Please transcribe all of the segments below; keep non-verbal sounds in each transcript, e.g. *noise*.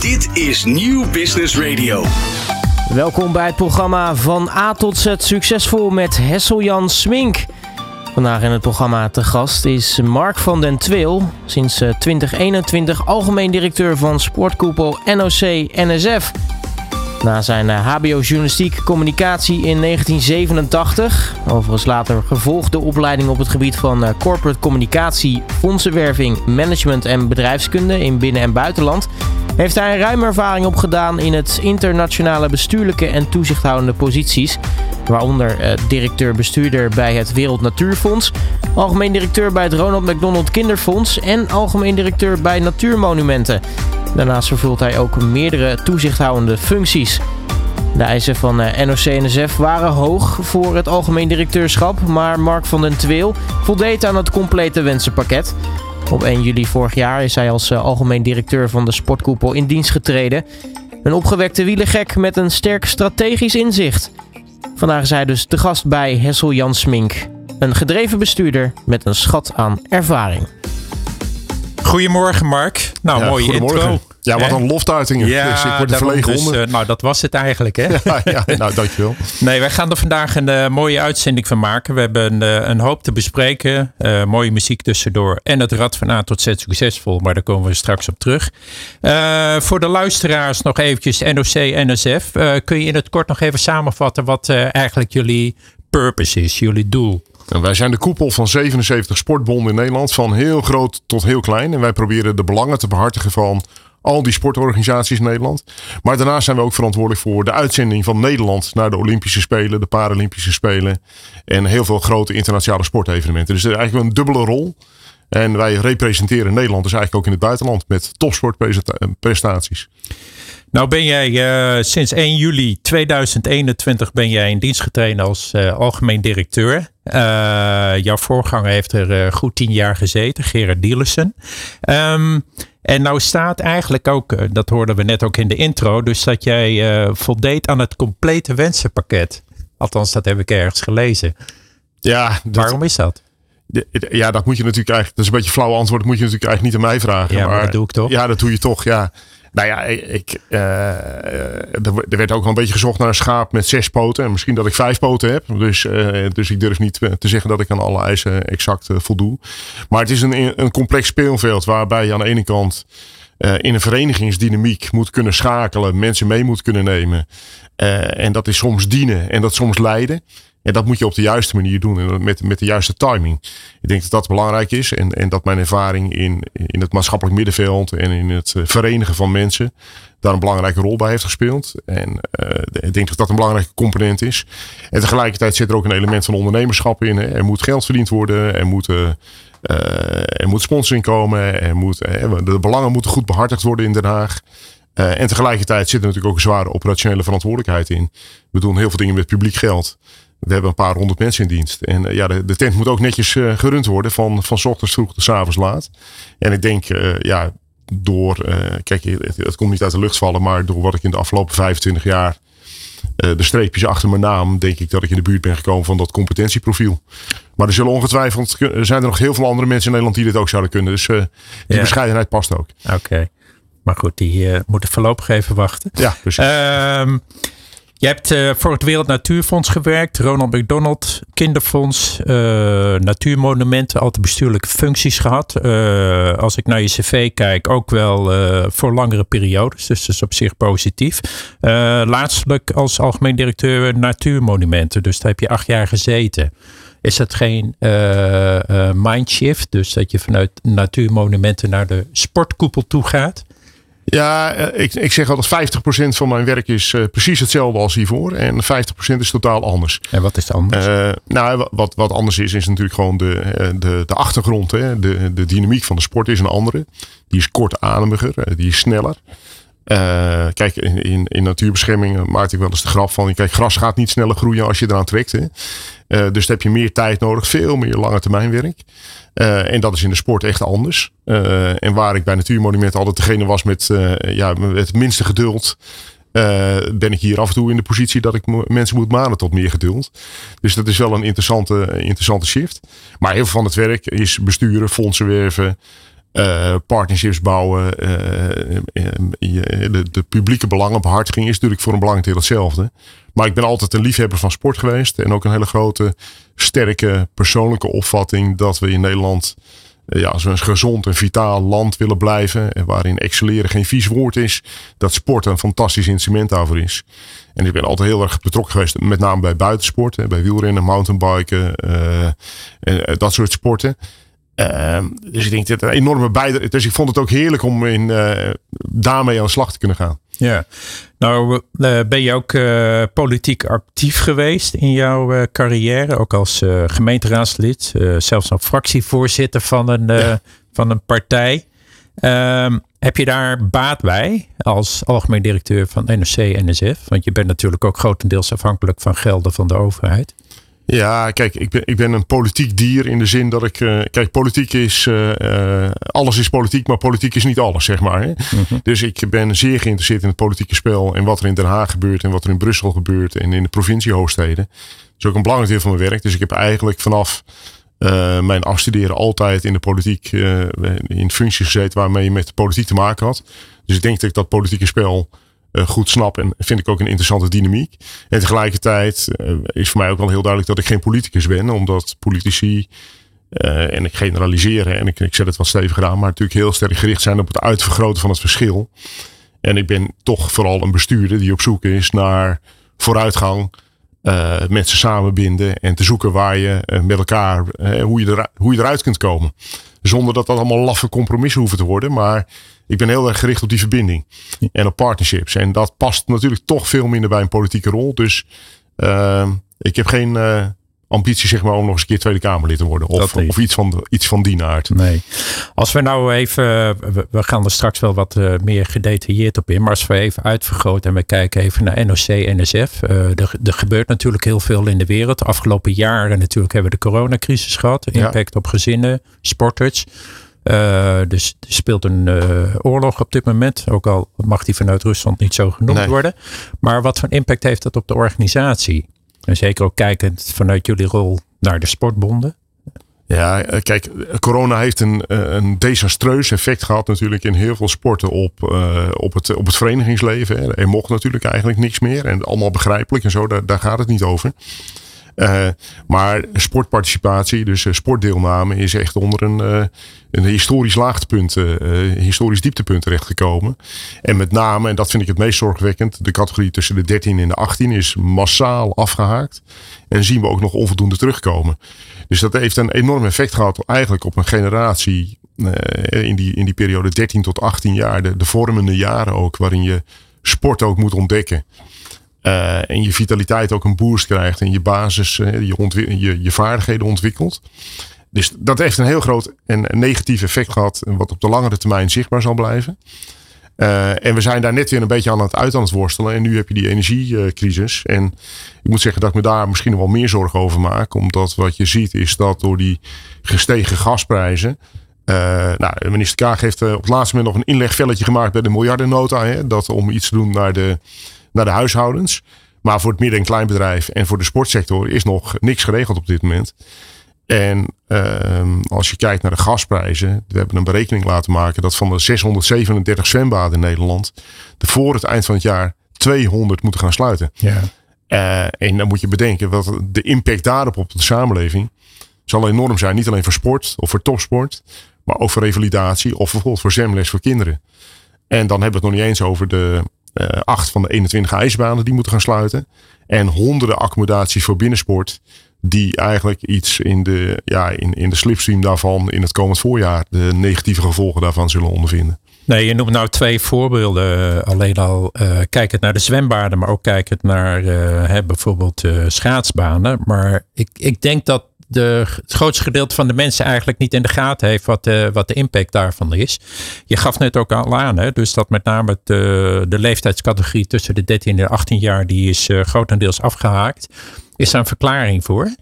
Dit is Nieuw Business Radio. Welkom bij het programma Van A tot Z Succesvol met Hessel-Jan Smink. Vandaag in het programma te gast is Mark van den Tweel, sinds 2021 algemeen directeur van sportkoepel NOC-NSF. Na zijn HBO Journalistiek Communicatie in 1987, overigens later gevolgde opleiding op het gebied van corporate communicatie, fondsenwerving, management en bedrijfskunde in binnen- en buitenland, heeft hij een ruime ervaring opgedaan in het internationale bestuurlijke en toezichthoudende posities. Waaronder directeur-bestuurder bij het Wereld Natuurfonds, algemeen directeur bij het Ronald McDonald Kinderfonds en algemeen directeur bij Natuurmonumenten. Daarnaast vervult hij ook meerdere toezichthoudende functies. De eisen van NOC-NSF waren hoog voor het algemeen directeurschap, maar Mark van den Tweel voldeed aan het complete wensenpakket. Op 1 juli vorig jaar is hij als algemeen directeur van de sportkoepel in dienst getreden. Een opgewekte wielergek met een sterk strategisch inzicht. Vandaag is hij dus de gast bij Hessel Jan Smink. Een gedreven bestuurder met een schat aan ervaring. Goedemorgen Mark. Nou, ja, mooie intro. Ja, wat een loftuiting. Ja, dus ik word er verlegen dus, onder. uh, nou, dat was het eigenlijk, hè? *laughs* ja, ja, nou, dankjewel. Nee, wij gaan er vandaag een uh, mooie uitzending van maken. We hebben uh, een hoop te bespreken. mooie muziek tussendoor. En het rad van A tot Z succesvol. Maar daar komen we straks op terug. voor de luisteraars nog eventjes NOC-NSF. kun je in het kort nog even samenvatten wat eigenlijk jullie purpose is, jullie doel? En wij zijn de koepel van 77 sportbonden in Nederland, van heel groot tot heel klein. En wij proberen de belangen te behartigen van al die sportorganisaties in Nederland. Maar daarnaast zijn we ook verantwoordelijk voor de uitzending van Nederland naar de Olympische Spelen, de Paralympische Spelen en heel veel grote internationale sportevenementen. Dus eigenlijk een dubbele rol. En wij representeren Nederland dus eigenlijk ook in het buitenland met topsportprestaties. Nou ben jij uh, sinds 1 juli 2021 ben jij in dienst getreden als uh, algemeen directeur. Uh, jouw voorganger heeft er goed tien jaar gezeten, Gerard Dielissen. Um, en nou staat eigenlijk ook, dat hoorden we net ook in de intro, dus dat jij voldeed aan het complete wensenpakket. Althans, dat heb ik ergens gelezen. Ja, dat, waarom is dat? Ja, dat moet je natuurlijk eigenlijk, dat is een beetje een flauw antwoord, dat moet je natuurlijk eigenlijk niet aan mij vragen. Ja, maar, maar dat doe ik toch? Ja, dat doe je toch, ja. Nou ja, ik, uh, er werd ook wel een beetje gezocht naar een schaap met zes poten. En misschien dat ik vijf poten heb. Dus, uh, dus ik durf niet te zeggen dat ik aan alle eisen exact voldoe. Maar het is een, een complex speelveld waarbij je aan de ene kant in een verenigingsdynamiek moet kunnen schakelen. Mensen mee moet kunnen nemen. en dat is soms dienen en dat soms leiden. En dat moet je op de juiste manier doen en met, met de juiste timing. Ik denk dat dat belangrijk is en, en dat mijn ervaring in, in het maatschappelijk middenveld en in het verenigen van mensen daar een belangrijke rol bij heeft gespeeld. En uh, ik denk dat dat een belangrijke component is. En tegelijkertijd zit er ook een element van ondernemerschap in. Er moet geld verdiend worden, er moet, uh, er moet sponsoring komen, er moet, de belangen moeten goed behartigd worden in Den Haag. En tegelijkertijd zit er natuurlijk ook een zware operationele verantwoordelijkheid in. We doen heel veel dingen met publiek geld. We hebben een paar honderd mensen in dienst. En uh, ja, de, de, tent moet ook netjes uh, gerund worden. Van, van s ochtends vroeg tot s avonds laat. En ik denk, uh, ja, door. kijk, het, het, komt niet uit de lucht vallen. Maar door wat ik in de afgelopen 25 jaar. de streepjes achter mijn naam. Denk ik dat ik in de buurt ben gekomen van dat competentieprofiel. Maar er zullen ongetwijfeld. Er zijn er nog heel veel andere mensen in Nederland die dit ook zouden kunnen. Dus die ja. bescheidenheid past ook. Oké. Okay. Maar goed, die moeten voorlopig even wachten. Ja, precies. Um, je hebt uh, voor het Wereld Natuurfonds gewerkt, Ronald McDonald Kinderfonds, uh, natuurmonumenten, altijd bestuurlijke functies gehad. Uh, als ik naar je cv kijk, ook wel voor langere periodes, dus dat is op zich positief. laatstelijk als algemeen directeur natuurmonumenten, dus daar heb je acht jaar gezeten. Is dat geen mindshift, dus dat je vanuit natuurmonumenten naar de sportkoepel toe gaat? Ja, ik, ik zeg altijd 50% van mijn werk is uh, precies hetzelfde als hiervoor. En 50% is totaal anders. En wat is anders? Uh, nou, wat, wat anders is, is natuurlijk gewoon de, de, de achtergrond. Hè. De, de dynamiek van de sport is een andere. Die is kortademiger, die is sneller. Uh, kijk, in, in, in natuurbescherming maak ik wel eens de grap van... Kijk, gras gaat niet sneller groeien als je eraan trekt. Hè? Uh, dus heb je meer tijd nodig, veel meer lange termijn werk. En dat is in de sport echt anders. en waar ik bij Natuurmonument altijd degene was met ja, het minste geduld... ben ik hier af en toe in de positie dat ik mensen moet manen tot meer geduld. Dus dat is wel een interessante, interessante shift. Maar heel veel van het werk is besturen, fondsen werven... partnerships bouwen, de, de, publieke belangenbehartiging is natuurlijk voor een belangrijk hetzelfde. Maar ik ben altijd een liefhebber van sport geweest. En ook een hele grote, sterke persoonlijke opvatting dat we in Nederland ja, als we een gezond en vitaal land willen blijven. En waarin excelleren geen vies woord is. Dat sport een fantastisch instrument daarvoor is. En ik ben altijd heel erg betrokken geweest. Met name bij buitensport. Bij wielrennen, mountainbiken. Uh, en dat soort sporten. Uh, dus ik denk dat een enorme bijdrage. Dus ik vond het ook heerlijk om in, uh, daarmee aan de slag te kunnen gaan. Ja, nou ben je ook politiek actief geweest in jouw carrière. Ook als gemeenteraadslid. zelfs als fractievoorzitter van een, van een partij. Ehm, heb je daar baat bij als algemeen directeur van NOC-NSF? Want je bent natuurlijk ook grotendeels afhankelijk van gelden van de overheid. Ja, kijk, ik ben, ik ben een politiek dier in de zin dat ik. Uh, kijk, politiek is. Uh, alles is politiek, maar politiek is niet alles, zeg maar. Hè? Mhm. Dus ik ben zeer geïnteresseerd in het politieke spel. En wat er in Den Haag gebeurt en wat er in Brussel gebeurt. En in de provinciehoofdsteden. Dat is ook een belangrijk deel van mijn werk. Dus ik heb eigenlijk vanaf uh, mijn afstuderen altijd in de politiek. in functies gezeten waarmee je met de politiek te maken had. Dus ik denk dat ik dat politieke spel goed snap. En vind ik ook een interessante dynamiek. En tegelijkertijd uh, is voor mij ook wel heel duidelijk dat ik geen politicus ben. Omdat politici, uh, en ik generaliseer en ik, ik zet het wat stevig aan. Maar natuurlijk heel sterk gericht zijn op het uitvergroten van het verschil. En ik ben toch vooral een bestuurder die op zoek is naar vooruitgang. mensen samenbinden en te zoeken waar je met elkaar, hoe, je er, hoe je eruit kunt komen. Zonder dat dat allemaal laffe compromissen hoeven te worden. Maar ik ben heel erg gericht op die verbinding en op partnerships. En dat past natuurlijk toch veel minder bij een politieke rol. Dus uh, ik heb geen uh, ambitie zeg maar, om nog eens een keer Tweede Kamerlid te worden. Of, of iets, van, iets van die aard. Nee. Als we nou even, we gaan er straks wel wat uh, meer gedetailleerd op in. Maar als we even uitvergroten en we kijken even naar NOC, NSF. Uh, er, er gebeurt natuurlijk heel veel in de wereld. De afgelopen jaren natuurlijk hebben we de coronacrisis gehad. Impact op gezinnen, sporters. Uh, dus er speelt een uh, oorlog op dit moment. Ook al mag die vanuit Rusland niet zo genoemd worden. Maar wat voor impact heeft dat op de organisatie? En zeker ook kijkend vanuit jullie rol naar de sportbonden. Ja, eh, kijk, corona heeft een, een desastreus effect gehad natuurlijk in heel veel sporten op, uh, op, het, op het verenigingsleven. Er mocht natuurlijk eigenlijk niks meer en allemaal begrijpelijk en zo, daar, daar gaat het niet over. Uh, maar sportparticipatie, dus uh, sportdeelname, is echt onder een, uh, een historisch laagtepunt, historisch dieptepunt terechtgekomen. En met name, en dat vind ik het meest zorgwekkend, de categorie tussen de 13 en de 18 is massaal afgehaakt. En zien we ook nog onvoldoende terugkomen. Dus dat heeft een enorm effect gehad eigenlijk op een generatie in, die, in die periode 13 tot 18 jaar, de, de vormende jaren ook, waarin je sport ook moet ontdekken. Uh, en je vitaliteit ook een boost krijgt en je basis, uh, je, je, vaardigheden ontwikkelt. Dus dat heeft een heel groot en negatief effect gehad, wat op de langere termijn zichtbaar zal blijven. Uh, en we zijn daar net weer een beetje aan het uit aan het worstelen. En nu heb je die energiecrisis. En ik moet zeggen dat ik me daar misschien wel meer zorgen over maak. Omdat wat je ziet is dat door die gestegen gasprijzen. Uh, nou, minister Kaag heeft op het laatste moment nog een inlegvelletje gemaakt bij de miljardennota. Hè, dat om iets te doen naar de naar de huishoudens. Maar voor het midden- en kleinbedrijf en voor de sportsector is nog niks geregeld op dit moment. En uh, als je kijkt naar de gasprijzen, we hebben een berekening laten maken dat van de 637 zwembaden in Nederland, de voor het eind van het jaar 200 moeten gaan sluiten. Ja. Uh, en dan moet je bedenken dat de impact daarop op de samenleving zal enorm zijn. Niet alleen voor sport of voor topsport, maar ook voor revalidatie of bijvoorbeeld voor zwemles voor kinderen. En dan hebben we het nog niet eens over de acht van de 21 ijsbanen die moeten gaan sluiten. En honderden accommodaties voor binnensport. Die eigenlijk iets in de, ja, in, in de slipstream daarvan in het komend voorjaar de negatieve gevolgen daarvan zullen ondervinden. Nee, je noemt nou twee voorbeelden. Eh, alleen al uh, kijkend naar de zwembaden, maar ook kijkend naar uh, bijvoorbeeld schaatsbanen. Maar ik, ik denk dat de, het grootste gedeelte van de mensen eigenlijk niet in de gaten heeft wat de, wat de impact daarvan is. Je gaf net ook al aan, hè, dus dat met name de, de leeftijdscategorie tussen de 13 en de 18 jaar, die is grotendeels afgehaakt. Is daar een verklaring voor?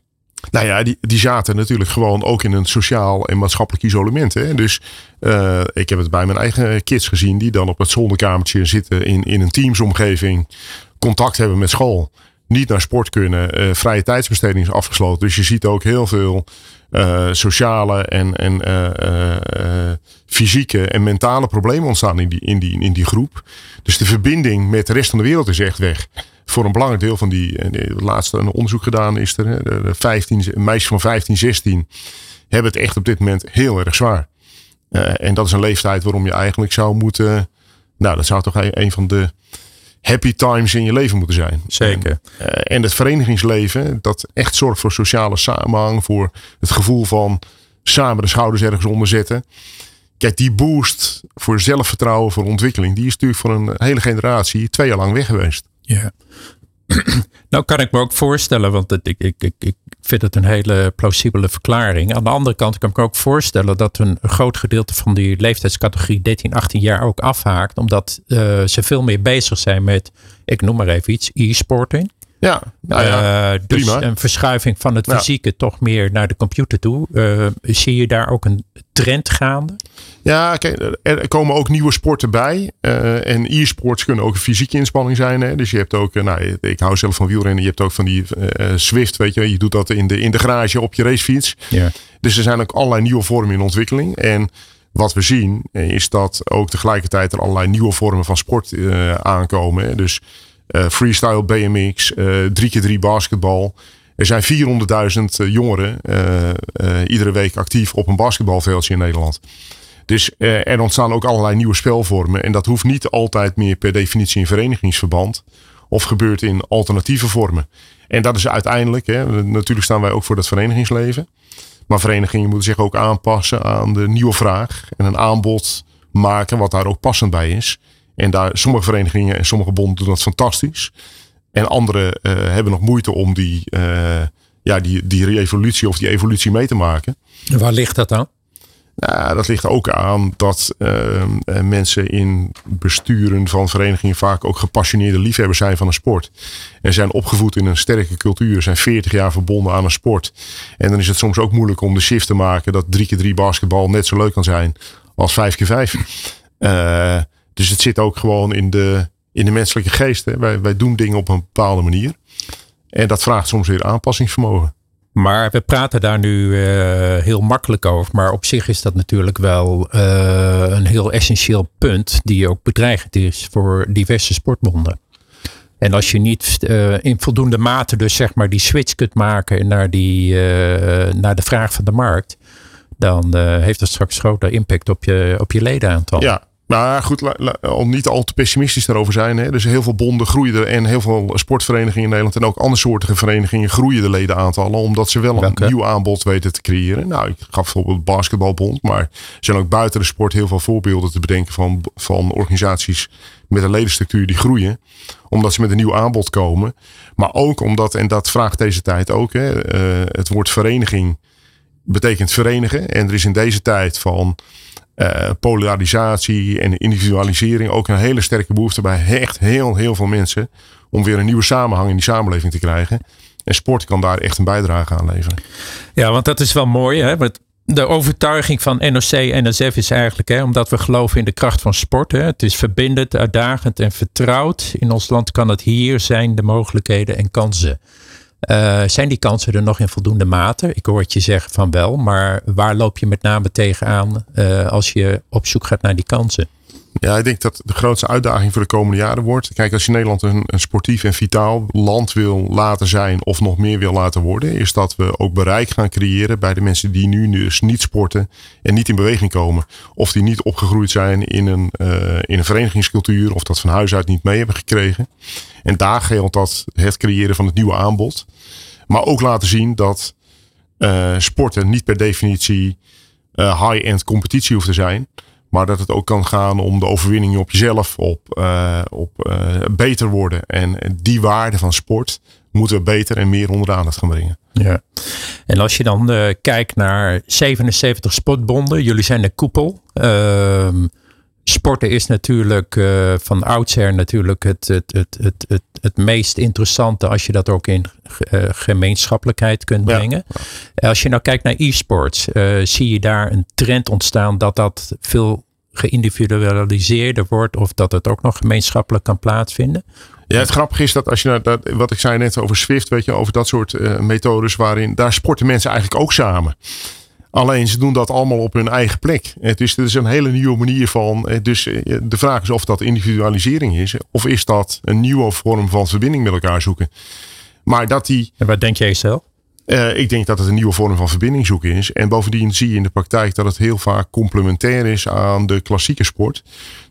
Nou ja, die, die zaten natuurlijk gewoon ook in een sociaal en maatschappelijk isolement. Hè? Dus uh, ik heb het bij mijn eigen kids gezien, die dan op het zolderkamertje zitten in, in een teamsomgeving, contact hebben met school niet naar sport kunnen. Uh, vrije tijdsbesteding is afgesloten. Dus je ziet ook heel veel sociale en, en fysieke en mentale problemen ontstaan in die, in, die, in die groep. Dus de verbinding met de rest van de wereld is echt weg. Voor een belangrijk deel van die, het laatste een onderzoek gedaan is er, de 15, meisjes van 15, 16 hebben het echt op dit moment heel erg zwaar. en dat is een leeftijd waarom je eigenlijk zou moeten, nou dat zou toch een van de happy times in je leven moeten zijn. Zeker. En, uh, en het verenigingsleven, dat echt zorgt voor sociale samenhang, voor het gevoel van samen de schouders ergens onder zetten. Kijk, die boost voor zelfvertrouwen, voor ontwikkeling, die is natuurlijk voor een hele generatie twee jaar lang weg geweest. Ja. *clears throat* nou kan ik me ook voorstellen, want ik, ik, ik, ik vind het een hele plausibele verklaring. Aan de andere kant kan ik me ook voorstellen dat een groot gedeelte van die leeftijdscategorie 13, 18 jaar ook afhaakt. Omdat uh, ze veel meer bezig zijn met, ik noem maar even iets, e-sporting. Ja, nou ja uh, dus prima. een verschuiving van het fysieke toch meer naar de computer toe. Uh, zie je daar ook een trend gaande? Ja, kijk, er komen ook nieuwe sporten bij. Uh, en e-sports kunnen ook een fysieke inspanning zijn. Hè? Dus je hebt ook, nou, ik hou zelf van wielrennen. Je hebt ook van die Swift, weet je. Je doet dat in de, in de garage op je racefiets. Ja. Dus er zijn ook allerlei nieuwe vormen in ontwikkeling. En wat we zien is dat ook tegelijkertijd er allerlei nieuwe vormen van sport aankomen. Hè? Dus freestyle BMX, uh, 3x3 basketbal. Er zijn 400.000 jongeren uh, iedere week actief op een basketbalveldje in Nederland. Dus er ontstaan ook allerlei nieuwe spelvormen. En dat hoeft niet altijd meer per definitie in verenigingsverband. Of gebeurt in alternatieve vormen. En dat is uiteindelijk, hè, natuurlijk staan wij ook voor dat verenigingsleven. Maar verenigingen moeten zich ook aanpassen aan de nieuwe vraag. En een aanbod maken wat daar ook passend bij is. En daar, sommige verenigingen en sommige bonden doen dat fantastisch. En andere uh, hebben nog moeite om die, uh, ja, die, die revolutie of die evolutie mee te maken. En waar ligt dat aan? Nou, dat ligt ook aan dat uh, mensen in besturen van verenigingen vaak ook gepassioneerde liefhebbers zijn van een sport. En zijn opgevoed in een sterke cultuur, zijn 40 jaar verbonden aan een sport. En dan is het soms ook moeilijk om de shift te maken dat 3x3 basketbal net zo leuk kan zijn als 5x5. Uh, dus het zit ook gewoon in de, in de menselijke geest. Hè. Wij, wij doen dingen op een bepaalde manier. En dat vraagt soms weer aanpassingsvermogen. Maar we praten daar nu uh, heel makkelijk over. Maar op zich is dat natuurlijk wel uh, een heel essentieel punt. Die ook bedreigend is voor diverse sportbonden. En als je niet uh, in voldoende mate dus zeg maar die switch kunt maken naar, die, naar de vraag van de markt. Dan heeft dat straks grote impact op je, op je ledenaantal. Ja, nou goed, om niet al te pessimistisch daarover zijn. Hè. Dus heel veel bonden groeien en heel veel sportverenigingen in Nederland en ook andersoortige verenigingen groeien de ledenaantallen. Omdat ze wel een nieuw aanbod weten te creëren. Nou, ik gaf bijvoorbeeld basketbalbond. Maar er zijn ook buiten de sport heel veel voorbeelden te bedenken van, van organisaties met een ledenstructuur die groeien. Omdat ze met een nieuw aanbod komen. Maar ook omdat, en dat vraagt deze tijd ook, hè, uh, het woord vereniging betekent verenigen. En er is in deze tijd van uh, polarisatie en individualisering ook een hele sterke behoefte bij echt heel, heel veel mensen om weer een nieuwe samenhang in die samenleving te krijgen. En sport kan daar echt een bijdrage aan leveren. Ja, want dat is wel mooi. Hè? De overtuiging van NOC en NSF is eigenlijk, hè, omdat we geloven in de kracht van sport. Hè. Het is verbindend, uitdagend en vertrouwd. In ons land kan het hier zijn, de mogelijkheden en kansen. Uh, zijn die kansen er nog in voldoende mate? Ik hoor het je zeggen van wel, maar waar loop je met name tegenaan uh, als je op zoek gaat naar die kansen? Ja, ik denk dat de grootste uitdaging voor de komende jaren wordt. Kijk, als je Nederland een, sportief en vitaal land wil laten zijn of nog meer wil laten worden, is dat we ook bereik gaan creëren bij de mensen die nu dus niet sporten en niet in beweging komen. Of die niet opgegroeid zijn in een, uh, in een verenigingscultuur of dat van huis uit niet mee hebben gekregen. En daar geldt dat het creëren van het nieuwe aanbod. Maar ook laten zien dat uh, sporten niet per definitie uh, high-end competitie hoeft te zijn. Maar dat het ook kan gaan om de overwinning op jezelf, op, uh, op beter worden. En die waarde van sport moeten we beter en meer onder de aandacht gaan brengen. Ja. En als je dan kijkt naar 77 sportbonden, jullie zijn de koepel. Sporten is natuurlijk uh, van oudsher natuurlijk het, het, het, het, het, het meest interessante als je dat ook in uh, gemeenschappelijkheid kunt brengen. Ja. Als je nou kijkt naar e-sports, uh, zie je daar een trend ontstaan dat dat veel geïndividualiseerder wordt of dat het ook nog gemeenschappelijk kan plaatsvinden? Ja, het grappige is dat als je naar dat, wat ik zei net over Swift, weet je, over dat soort methodes waarin daar sporten mensen eigenlijk ook samen. Alleen ze doen dat allemaal op hun eigen plek. Dus het is een hele nieuwe manier van. Dus de vraag is of dat individualisering is. Of is dat een nieuwe vorm van verbinding met elkaar zoeken. Maar dat die. En wat denk jij zelf? Uh, ik denk dat het een nieuwe vorm van verbinding zoeken is. En bovendien zie je in de praktijk dat het heel vaak complementair is aan de klassieke sport.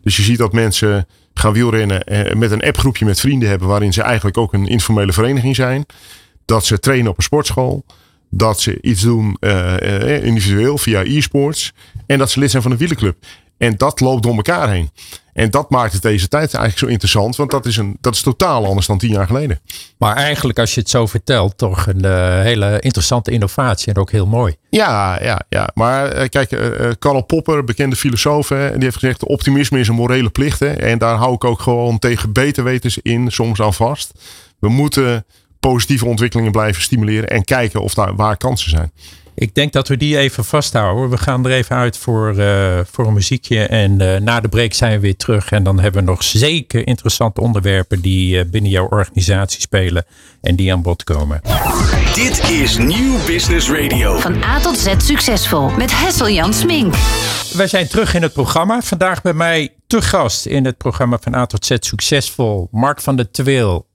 Dus je ziet dat mensen gaan wielrennen uh, met een appgroepje met vrienden hebben. waarin ze eigenlijk ook een informele vereniging zijn. Dat ze trainen op een sportschool. Dat ze iets doen uh, individueel via e-sports. En dat ze lid zijn van een wielenclub. En dat loopt door elkaar heen. En dat maakt het deze tijd eigenlijk zo interessant. Want dat is, een, dat is totaal anders dan tien jaar geleden. Maar eigenlijk als je het zo vertelt, toch een uh, hele interessante innovatie. En ook heel mooi. Ja, ja, ja. maar uh, kijk, uh, Karl Popper, bekende filosoof. Hè, die heeft gezegd, optimisme is een morele plicht. Hè, en daar hou ik ook gewoon tegen beter wetens in soms aan vast. We moeten positieve ontwikkelingen blijven stimuleren. En kijken of daar waar kansen zijn. Ik denk dat we die even vasthouden. We gaan er even uit voor, uh, voor een muziekje. En uh, na de break zijn we weer terug. En dan hebben we nog zeker interessante onderwerpen die uh, binnen jouw organisatie spelen. En die aan bod komen. Dit is Nieuw Business Radio. Van A tot Z succesvol. Met Hessel Jan Smink. Wij zijn terug in het programma. Vandaag bij mij te gast in het programma van A tot Z succesvol. Mark van der Tweel.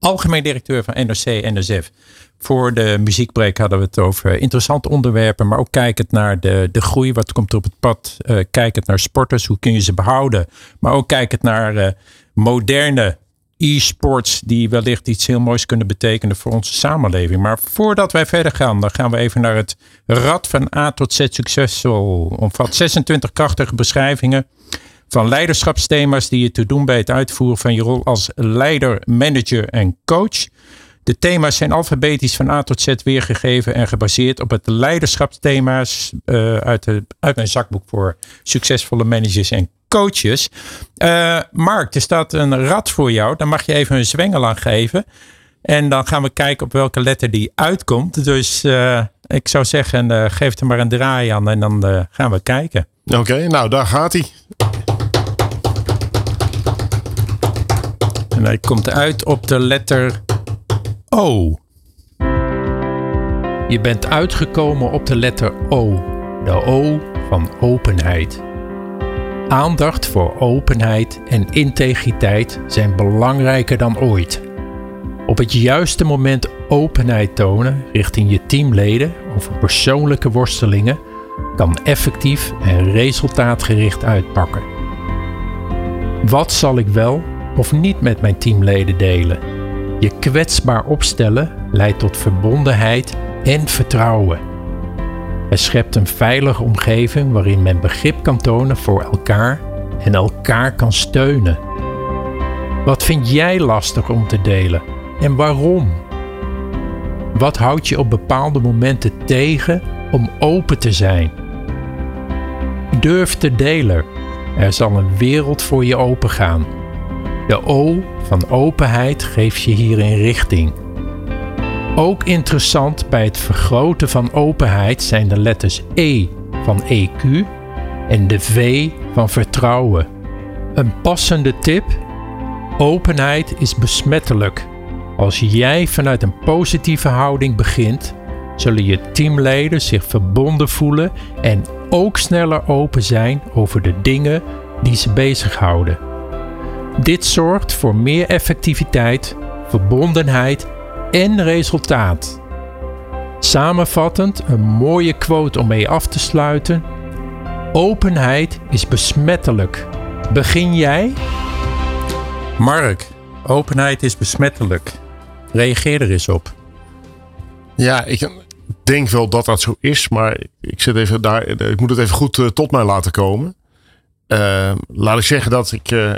Algemeen directeur van NOC-NSF. Voor de muziekbreak hadden we het over interessante onderwerpen, maar ook kijkend naar de, de groei. Wat komt er op het pad? Uh, kijkend naar sporters, hoe kun je ze behouden? Maar ook kijkend naar uh, moderne e-sports die wellicht iets heel moois kunnen betekenen voor onze samenleving. Maar voordat wij verder gaan, dan gaan we even naar het Rad van A tot Z Succesvol. Omvat 26 krachtige beschrijvingen van leiderschapsthema's die je te doen bij het uitvoeren van je rol als leider, manager en coach. De thema's zijn alfabetisch van A tot Z weergegeven en gebaseerd op het leiderschapsthema's uh, uit, de, uit mijn zakboek voor succesvolle managers en coaches. Uh, Mark, er staat een rad voor jou. Daar mag je even een zwengel aan geven. En dan gaan we kijken op welke letter die uitkomt. Dus uh, ik zou zeggen, geef er maar een draai aan en dan gaan we kijken. Oké, nou daar gaat hij. En hij komt uit op de letter O. Je bent uitgekomen op de letter O. De O van openheid. Aandacht voor openheid en integriteit zijn belangrijker dan ooit. Op het juiste moment openheid tonen richting je teamleden over persoonlijke worstelingen kan effectief en resultaatgericht uitpakken. Wat zal ik wel of niet met mijn teamleden delen? Je kwetsbaar opstellen leidt tot verbondenheid en vertrouwen. Het schept een veilige omgeving waarin men begrip kan tonen voor elkaar en elkaar kan steunen. Wat vind jij lastig om te delen en waarom? Wat houdt je op bepaalde momenten tegen om open te zijn? Durf te delen. Er zal een wereld voor je opengaan. De O van openheid geeft je hierin richting. Ook interessant bij het vergroten van openheid zijn de letters E van EQ en de V van vertrouwen. Een passende tip: openheid is besmettelijk. Als jij vanuit een positieve houding begint, zullen je teamleden zich verbonden voelen en ook sneller open zijn over de dingen die ze bezighouden. Dit zorgt voor meer effectiviteit, verbondenheid en resultaat. Samenvattend een mooie quote om mee af te sluiten. Openheid is besmettelijk. Begin jij? Mark, openheid is besmettelijk. Reageer er eens op. Ja, ik denk wel dat dat zo is, maar ik, zit even daar, ik moet het even goed uh, tot mij laten komen. Uh, laat ik zeggen dat ik uh,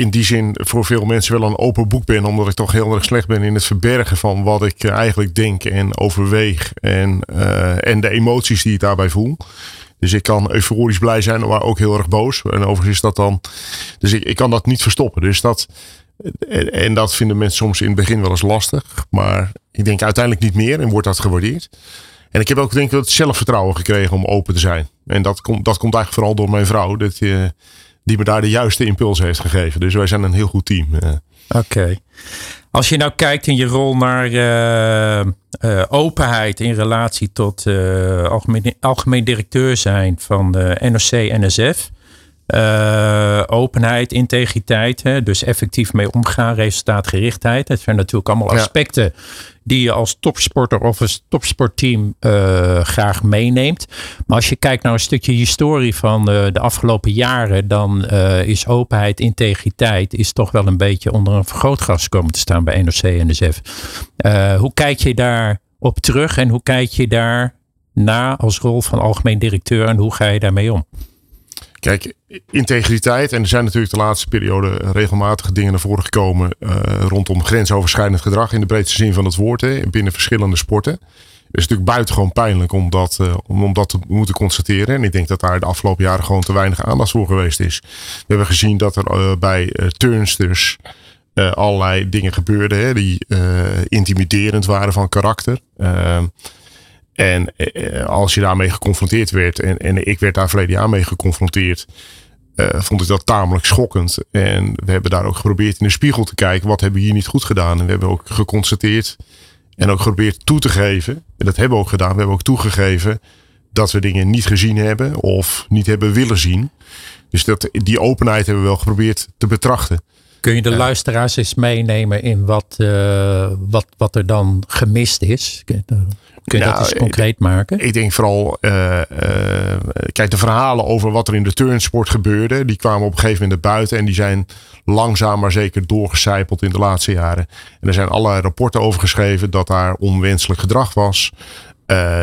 in die zin voor veel mensen wel een open boek ben. Omdat ik toch heel erg slecht ben in het verbergen van wat ik eh, eigenlijk denk en overweeg. En, uh, en de emoties die ik daarbij voel. Dus ik kan euforisch blij zijn, maar ook heel erg boos. En overigens is dat dan. Dus ik, ik kan dat niet verstoppen. Dus dat. En, en dat vinden mensen soms in het begin wel eens lastig. Maar ik denk uiteindelijk niet meer en wordt dat gewaardeerd. En ik heb ook denk ik het zelfvertrouwen gekregen om open te zijn. En dat komt, dat komt eigenlijk vooral door mijn vrouw. Dat je die me daar de juiste impuls heeft gegeven. Dus wij zijn een heel goed team. Oké. Als je nou kijkt in je rol naar uh, uh, openheid in relatie tot algemeen, algemeen directeur zijn van de NOC-NSF. Openheid, integriteit, hè, dus effectief mee omgaan, resultaatgerichtheid. Het zijn natuurlijk allemaal aspecten die je als topsporter of als topsportteam uh, graag meeneemt. Maar als je kijkt naar een stukje historie van uh, de afgelopen jaren, dan is openheid, integriteit, is toch wel een beetje onder een vergrootglas komen te staan bij NOC en NSF. hoe kijk je daar op terug en hoe kijk je daar na als rol van algemeen directeur en hoe ga je daarmee om? Kijk, integriteit. En er zijn natuurlijk de laatste periode regelmatige dingen naar voren gekomen. Uh, rondom grensoverschrijdend gedrag in de breedste zin van het woord. Hè, binnen verschillende sporten. Het is natuurlijk buitengewoon pijnlijk om dat, uh, om, dat te moeten constateren. En ik denk dat daar de afgelopen jaren gewoon te weinig aandacht voor geweest is. We hebben gezien dat er uh, bij turnsters allerlei dingen gebeurden. Hè, die intimiderend waren van karakter. En eh, als je daarmee geconfronteerd werd, en, en ik werd daar verleden jaar mee geconfronteerd, uh, vond ik dat tamelijk schokkend. En we hebben daar ook geprobeerd in de spiegel te kijken, wat hebben we hier niet goed gedaan? En we hebben ook geconstateerd en ook geprobeerd toe te geven, en dat hebben we ook gedaan, we hebben ook toegegeven dat we dingen niet gezien hebben of niet hebben willen zien. Dus dat, die openheid hebben we wel geprobeerd te betrachten. Kun je de luisteraars eens meenemen in wat, uh, wat, wat er dan gemist is? Kun je dat nou, eens concreet maken? Ik denk vooral, uh, uh, kijk, de verhalen over wat er in de turnsport gebeurde, die kwamen op een gegeven moment naar buiten en die zijn langzaam maar zeker doorgecijpeld in de laatste jaren. En er zijn allerlei rapporten over geschreven dat daar onwenselijk gedrag was,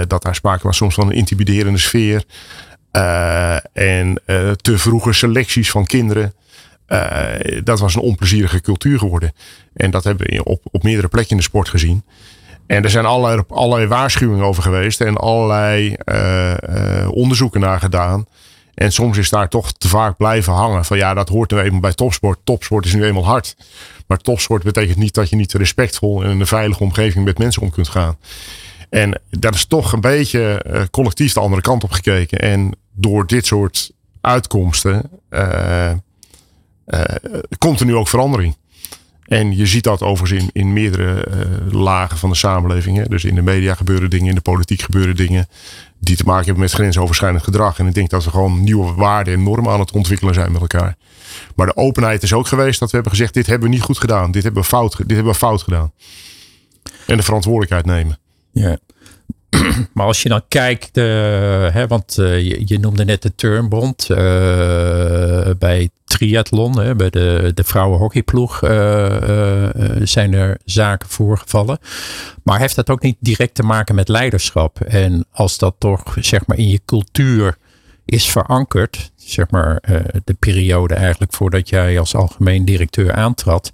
dat daar sprake was soms van een intimiderende sfeer en te vroege selecties van kinderen. Dat was een onplezierige cultuur geworden. En dat hebben we op, op meerdere plekken in de sport gezien. En er zijn allerlei, allerlei waarschuwingen over geweest en allerlei uh, uh, onderzoeken naar gedaan. En soms is daar toch te vaak blijven hangen. Van ja, dat hoort nu eenmaal bij topsport. Topsport is nu eenmaal hard. Maar topsport betekent niet dat je niet respectvol en in een veilige omgeving met mensen om kunt gaan. En daar is toch een beetje uh, collectief de andere kant op gekeken. En door dit soort uitkomsten komt er nu ook verandering. En je ziet dat overigens in, in meerdere uh, lagen van de samenleving. Hè. Dus in de media gebeuren dingen, in de politiek gebeuren dingen die te maken hebben met grensoverschrijdend gedrag. En ik denk dat we gewoon nieuwe waarden en normen aan het ontwikkelen zijn met elkaar. Maar de openheid is ook geweest dat we hebben gezegd: dit hebben we niet goed gedaan, dit hebben we fout, dit hebben we fout gedaan. En de verantwoordelijkheid nemen. Ja. *clears throat* Maar als je dan kijkt, uh, hè, want uh, je, je, noemde net de Turnbond uh, bij triathlon, hè, bij de, de vrouwenhockeyploeg zijn er zaken voorgevallen. Maar heeft dat ook niet direct te maken met leiderschap? En als dat toch zeg maar in je cultuur is verankerd, zeg maar de periode eigenlijk voordat jij als algemeen directeur aantrad,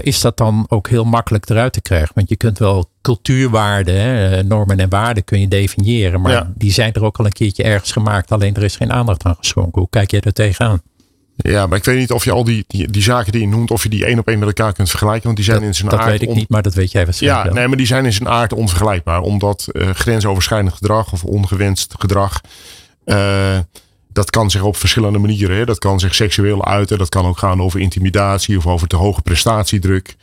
is dat dan ook heel makkelijk eruit te krijgen? Want je kunt wel cultuurwaarden, hè, eh, normen en waarden kun je definiëren. Maar ja. die zijn er ook al een keertje ergens gemaakt. Alleen er is geen aandacht aan geschonken. Hoe kijk jij er tegenaan? Ja, maar ik weet niet of je al die, die, die, zaken die je noemt, of je die één op één met elkaar kunt vergelijken. Want die zijn dat, in zijn dat aard. Dat weet ik niet, maar dat weet jij waarschijnlijk. Ja, nee, maar die zijn in zijn aard onvergelijkbaar. Omdat uh, grensoverschrijdend gedrag of ongewenst gedrag. Uh, dat kan zich op verschillende manieren. Hè. Dat kan zich seksueel uiten. Dat kan ook gaan over intimidatie of over te hoge prestatiedruk.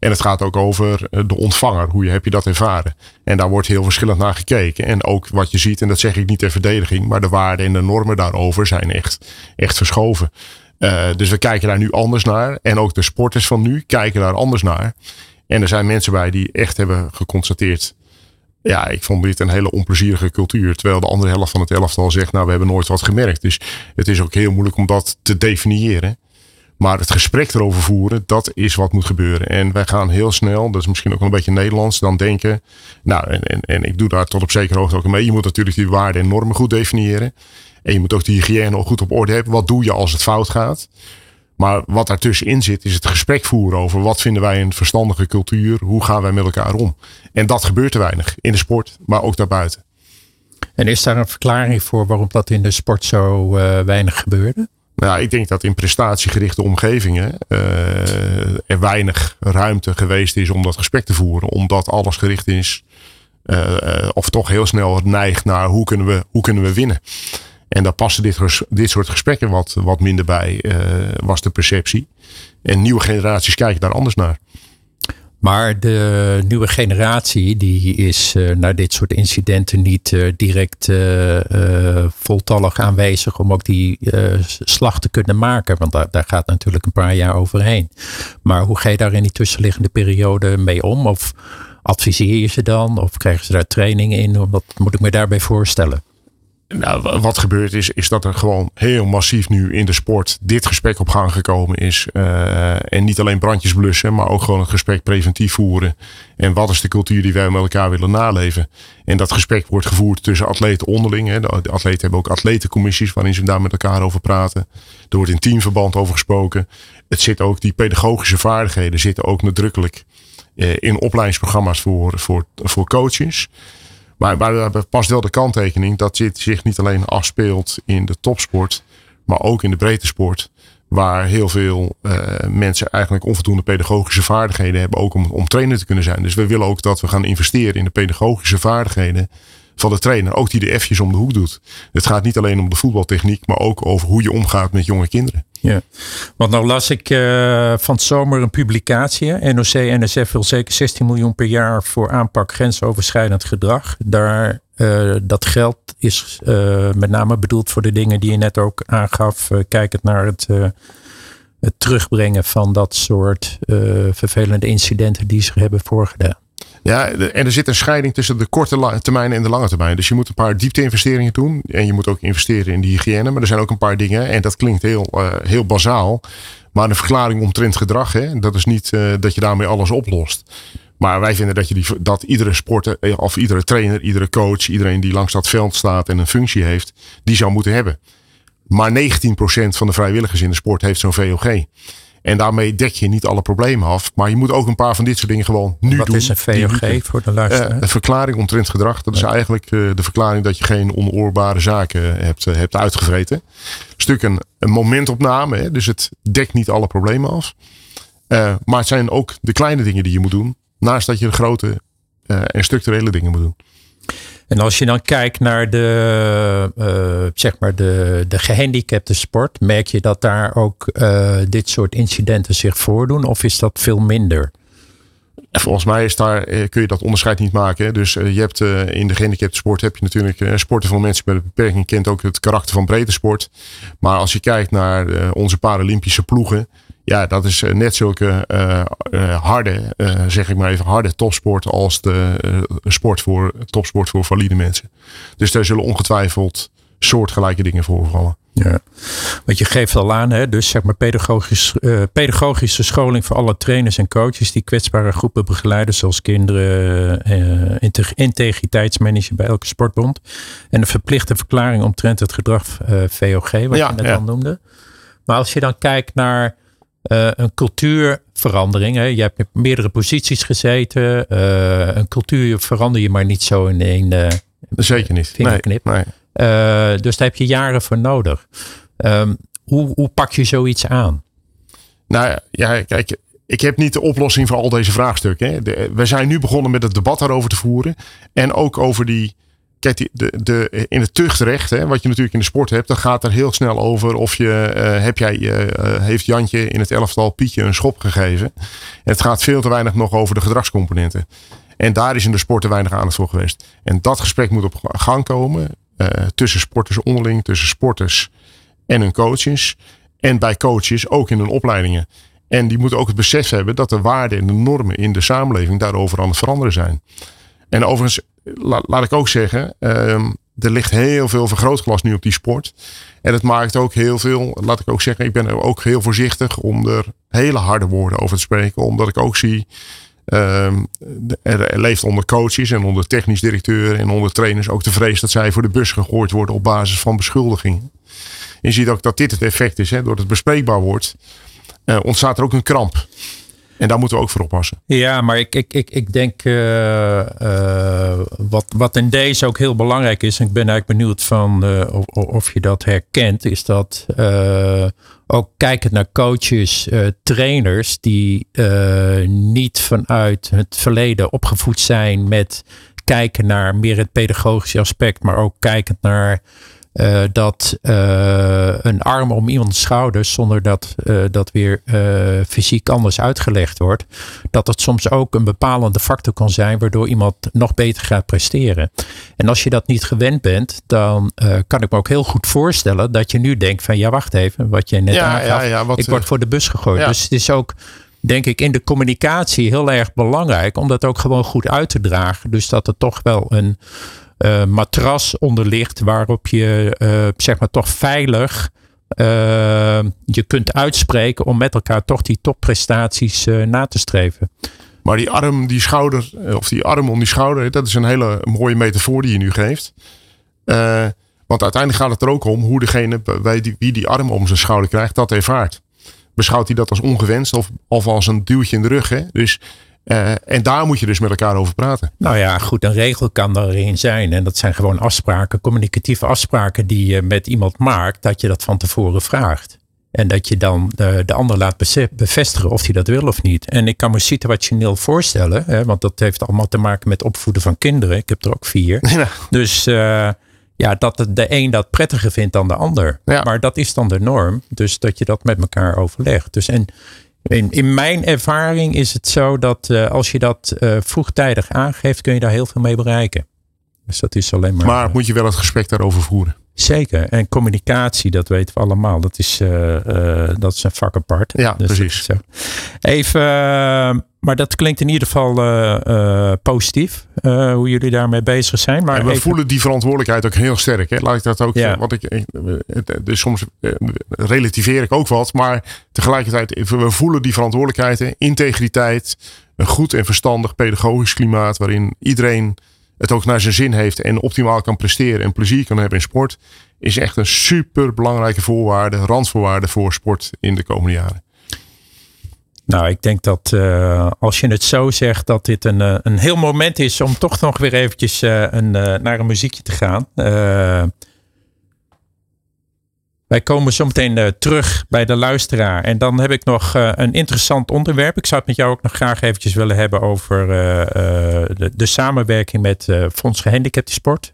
En het gaat ook over eh, de ontvanger. Hoe heb je dat ervaren? En daar wordt heel verschillend naar gekeken. En ook wat je ziet, en dat zeg ik niet ter verdediging, maar de waarden en de normen daarover zijn echt, echt verschoven. Uh, dus we kijken daar nu anders naar. En ook de sporters van nu kijken daar anders naar. En er zijn mensen bij die echt hebben geconstateerd ja, ik vond dit een hele onplezierige cultuur. Terwijl de andere helft van het elftal zegt, nou, we hebben nooit wat gemerkt. Dus het is ook heel moeilijk om dat te definiëren. Maar het gesprek erover voeren, dat is wat moet gebeuren. En wij gaan heel snel, dat is misschien ook wel een beetje Nederlands, dan denken. Nou, en, en, ik doe daar tot op zekere hoogte ook mee. Je moet natuurlijk die waarden en normen goed definiëren. En je moet ook die hygiëne ook goed op orde hebben. Wat doe je als het fout gaat? Maar wat daartussenin zit, is het gesprek voeren over wat vinden wij een verstandige cultuur? Hoe gaan wij met elkaar om? En dat gebeurt te weinig in de sport, maar ook daarbuiten. En is daar een verklaring voor waarom dat in de sport zo uh, weinig gebeurde? Nou, ik denk dat in prestatiegerichte omgevingen uh, er weinig ruimte geweest is om dat gesprek te voeren. Omdat alles gericht is, uh, of toch heel snel neigt naar hoe kunnen we, hoe kunnen we winnen. En daar passen dit, dit soort gesprekken wat, wat minder bij, was de perceptie. En nieuwe generaties kijken daar anders naar. Maar de nieuwe generatie die is uh, naar dit soort incidenten niet uh, direct uh, voltallig aanwezig om ook die slag te kunnen maken. Want daar, daar gaat natuurlijk een paar jaar overheen. Maar hoe ga je daar in die tussenliggende periode mee om? Of adviseer je ze dan? Of krijgen ze daar trainingen in? Wat moet ik me daarbij voorstellen? Nou, wat gebeurt is, is dat er gewoon heel massief nu in de sport dit gesprek op gang gekomen is. Uh, en niet alleen brandjes blussen, maar ook gewoon het gesprek preventief voeren. En wat is de cultuur die wij met elkaar willen naleven? En dat gesprek wordt gevoerd tussen atleten onderling. Hè. De atleten hebben ook atletencommissies waarin ze daar met elkaar over praten. Er wordt in teamverband over gesproken. Het zit ook, die pedagogische vaardigheden zitten ook nadrukkelijk uh, in opleidingsprogramma's voor, voor coaches. Maar, we past wel de kanttekening dat dit zich niet alleen afspeelt in de topsport, maar ook in de breedte sport. Waar heel veel uh, mensen eigenlijk onvoldoende pedagogische vaardigheden hebben, ook om, om trainer te kunnen zijn. Dus we willen ook dat we gaan investeren in de pedagogische vaardigheden van de trainer. Ook die de F'jes om de hoek doet. Het gaat niet alleen om de voetbaltechniek, maar ook over hoe je omgaat met jonge kinderen. Ja, want nou las ik uh, van zomer een publicatie. NOC-NSF wil zeker 16 miljoen per jaar voor aanpak grensoverschrijdend gedrag. Daar, uh, dat geld is uh, met name bedoeld voor de dingen die je net ook aangaf. kijkend naar het, het terugbrengen van dat soort vervelende incidenten die zich hebben voorgedaan. Ja, en er zit een scheiding tussen de korte termijn en de lange termijn. Dus je moet een paar diepte-investeringen doen. En je moet ook investeren in die hygiëne. Maar er zijn ook een paar dingen. En dat klinkt heel, uh, heel bazaal. Maar een verklaring omtrent gedrag. Hè, dat is niet uh, dat je daarmee alles oplost. Maar wij vinden dat, je die, dat iedere sporter, eh, of iedere trainer, iedere coach, iedereen die langs dat veld staat en een functie heeft, die zou moeten hebben. Maar 19% van de vrijwilligers in de sport heeft zo'n VOG. En daarmee dek je niet alle problemen af. Maar je moet ook een paar van dit soort dingen gewoon nu Wat doen. Wat is een VOG voor de luisteraar? Uh, een verklaring omtrent gedrag. Dat is eigenlijk uh, de verklaring dat je geen onoorbare zaken hebt, uh, hebt uitgevreten. Een stuk een, een momentopname. Hè, dus het dekt niet alle problemen af. maar het zijn ook de kleine dingen die je moet doen. Naast dat je de grote en structurele dingen moet doen. En als je dan kijkt naar de, uh, zeg maar de, de gehandicapte sport, merk je dat daar ook uh, dit soort incidenten zich voordoen? Of is dat veel minder? Volgens mij is daar, eh, kun je dat onderscheid niet maken. Dus je hebt in de gehandicapte sport heb je natuurlijk sporten van mensen met een beperking kent ook het karakter van breedte sport. Maar als je kijkt naar onze Paralympische ploegen, ja, dat is eh, net zulke uh, uh, harde, uh, zeg ik maar even, harde topsport als de sport voor, topsport voor valide mensen. Dus daar zullen ongetwijfeld soortgelijke dingen voorvallen. Ja, want je geeft al aan, hè, dus zeg maar pedagogisch, pedagogische scholing voor alle trainers en coaches die kwetsbare groepen begeleiden, zoals kinderen, integriteitsmanager bij elke sportbond. En een verplichte verklaring omtrent het gedrag VOG, wat ja, je net ja. al noemde. Maar als je dan kijkt naar uh, een cultuurverandering. Hè. Je hebt meerdere posities gezeten. Uh, een cultuur verander je maar niet zo in één uh, Zeker niet. vingerknip. Nee, nee. dus daar heb je jaren voor nodig. Um, hoe, hoe pak je zoiets aan? Nou ja, kijk, ik heb niet de oplossing voor al deze vraagstukken. Hè. De, we zijn nu begonnen met het debat daarover te voeren. En ook over die Kijk, de, de, in het tuchtrecht, hè, wat je natuurlijk in de sport hebt, dan gaat er heel snel over of je, uh, heb jij, uh, heeft Jantje in het elftal Pietje een schop gegeven. En het gaat veel te weinig nog over de gedragscomponenten. En daar is in de sport te weinig aandacht voor geweest. En dat gesprek moet op gang komen tussen sporters onderling, tussen sporters en hun coaches. En bij coaches ook in hun opleidingen. En die moeten ook het besef hebben dat de waarden en de normen in de samenleving daarover aan het veranderen zijn. En overigens, laat ik ook zeggen, um, er ligt heel veel vergrootglas nu op die sport. En het maakt ook heel veel, laat ik ook zeggen, ik ben ook heel voorzichtig om er hele harde woorden over te spreken. Omdat ik ook zie, um, er, leeft onder coaches en onder technisch directeuren en onder trainers ook de vrees dat zij voor de bus gegooid worden op basis van beschuldigingen. Je ziet ook dat dit het effect is, hè, doordat het bespreekbaar wordt, uh, ontstaat er ook een kramp. En daar moeten we ook voor oppassen. Ja, maar ik, ik, ik, ik denk uh, uh, wat, wat in deze ook heel belangrijk is, en ik ben eigenlijk benieuwd van uh, of, of je dat herkent, is dat ook kijken naar coaches, trainers die niet vanuit het verleden opgevoed zijn met kijken naar meer het pedagogische aspect, maar ook kijkend naar eh, dat eh, een arm om iemands schouders, zonder dat uh, dat weer fysiek anders uitgelegd wordt, dat het soms ook een bepalende factor kan zijn waardoor iemand nog beter gaat presteren. En als je dat niet gewend bent, dan kan ik me ook heel goed voorstellen dat je nu denkt van ja, wacht even, wat je net ja, aangaf, ja, ja, wat, ik word voor de bus gegooid. Dus het is ook denk ik in de communicatie heel erg belangrijk om dat ook gewoon goed uit te dragen. Dus dat er toch wel een uh, matras onder ligt waarop je uh, zeg maar toch veilig uh, je kunt uitspreken om met elkaar toch die topprestaties na te streven. Maar die arm, die schouder, of die arm om die schouder, dat is een hele mooie metafoor die je nu geeft. want uiteindelijk gaat het er ook om hoe degene wie die arm om zijn schouder krijgt, dat ervaart. Beschouwt hij dat als ongewenst of, of als een duwtje in de rug? Hè? Dus uh, en daar moet je dus met elkaar over praten. Nou ja, goed, een regel kan erin zijn. En dat zijn gewoon afspraken, communicatieve afspraken die je met iemand maakt, dat je dat van tevoren vraagt. En dat je dan de, de ander laat bevestigen of hij dat wil of niet. En ik kan me situationeel voorstellen, hè, want dat heeft allemaal te maken met opvoeden van kinderen. Ik heb er ook vier. *laughs* Ja. Dus uh, ja, dat de een dat prettiger vindt dan de ander. Ja. Maar dat is dan de norm. Dus dat je dat met elkaar overlegt. Dus en in, in mijn ervaring is het zo dat uh, als je dat uh, vroegtijdig aangeeft, kun je daar heel veel mee bereiken. Dus dat is alleen maar. Maar moet je wel het gesprek daarover voeren? Zeker. En communicatie, dat weten we allemaal. Dat is, uh, dat is een vak apart. Ja, dus precies. Even maar dat klinkt in ieder geval uh, positief. Uh, hoe jullie daarmee bezig zijn. Maar en we voelen die verantwoordelijkheid ook heel sterk. Hè? Laat ik dat ook. Ja. Wat ik, dus soms relativeer ik ook wat. Maar tegelijkertijd, we voelen die verantwoordelijkheid. Integriteit. Een goed en verstandig pedagogisch klimaat. Waarin iedereen het ook naar zijn zin heeft. En optimaal kan presteren. En plezier kan hebben in sport. Is echt een super belangrijke voorwaarde. Randvoorwaarde voor sport in de komende jaren. Nou, ik denk dat uh, als je het zo zegt, dat dit een, uh, een heel moment is om toch nog weer eventjes uh, een, naar een muziekje te gaan. wij komen zo meteen terug bij de luisteraar. En dan heb ik nog een interessant onderwerp. Ik zou het met jou ook nog graag eventjes willen hebben over de, de, samenwerking met Fonds Gehandicapte Sport.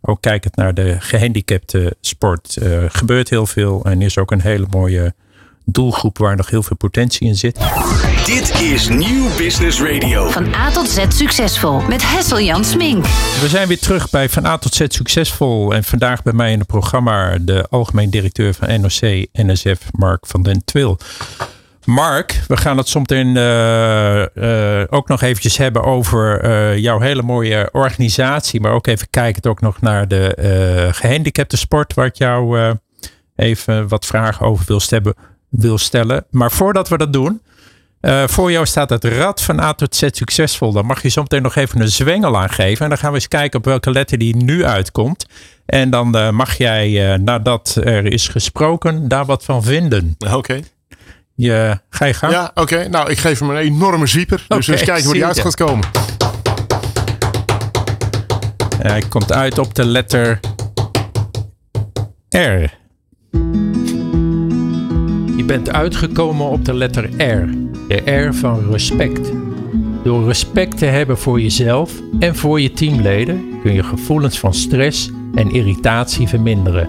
ook kijkend naar de gehandicapte sport. gebeurt heel veel en is ook een hele mooie doelgroep waar nog heel veel potentie in zit. Dit is Nieuw Business Radio. Van A tot Z succesvol met Hessel Jan Smink. We zijn weer terug bij Van A tot Z succesvol. En vandaag bij mij in het programma de algemeen directeur van NOC NSF, Mark van den Twil. Mark, we gaan het zometeen uh, uh, ook nog eventjes hebben over uh, jouw hele mooie organisatie. Maar ook even kijken ook nog naar de gehandicapte sport, waar ik jou even wat vragen over wil stellen wil stellen. Maar voordat we dat doen, uh, voor jou staat het rad van A tot Z succesvol. Dan mag je zo meteen nog even een zwengel aangeven. En dan gaan we eens kijken op welke letter die nu uitkomt. En dan uh, mag jij, uh, nadat er is gesproken, daar wat van vinden. Oké. Okay. Je, ga je gang? Ja, oké. Nou, ik geef hem een enorme zwieper. Dus eens kijken hoe die uit gaat komen. Hij komt uit op de letter R. Je bent uitgekomen op de letter R, de R van respect. Door respect te hebben voor jezelf en voor je teamleden kun je gevoelens van stress en irritatie verminderen.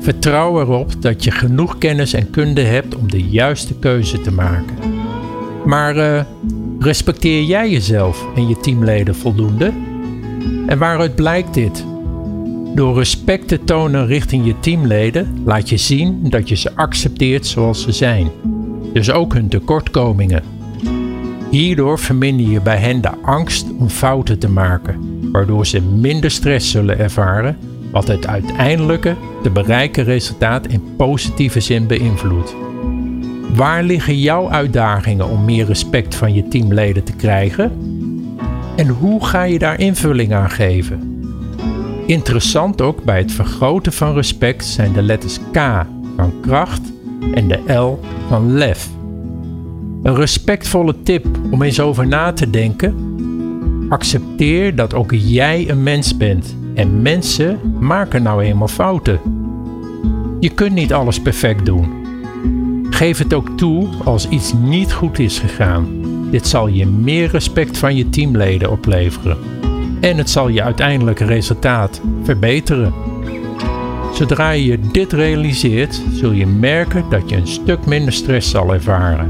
Vertrouw erop dat je genoeg kennis en kunde hebt om de juiste keuze te maken. Maar uh, respecteer jij jezelf en je teamleden voldoende? En waaruit blijkt dit? Door respect te tonen richting je teamleden laat je zien dat je ze accepteert zoals ze zijn, dus ook hun tekortkomingen. Hierdoor verminder je bij hen de angst om fouten te maken, waardoor ze minder stress zullen ervaren, wat het uiteindelijke te bereiken resultaat in positieve zin beïnvloedt. Waar liggen jouw uitdagingen om meer respect van je teamleden te krijgen? En hoe ga je daar invulling aan geven? Interessant ook bij het vergroten van respect zijn de letters K van kracht en de L van lef. Een respectvolle tip om eens over na te denken. Accepteer dat ook jij een mens bent en mensen maken nou eenmaal fouten. Je kunt niet alles perfect doen. Geef het ook toe als iets niet goed is gegaan. Dit zal je meer respect van je teamleden opleveren en het zal je uiteindelijke resultaat verbeteren. Zodra je dit realiseert, zul je merken dat je een stuk minder stress zal ervaren.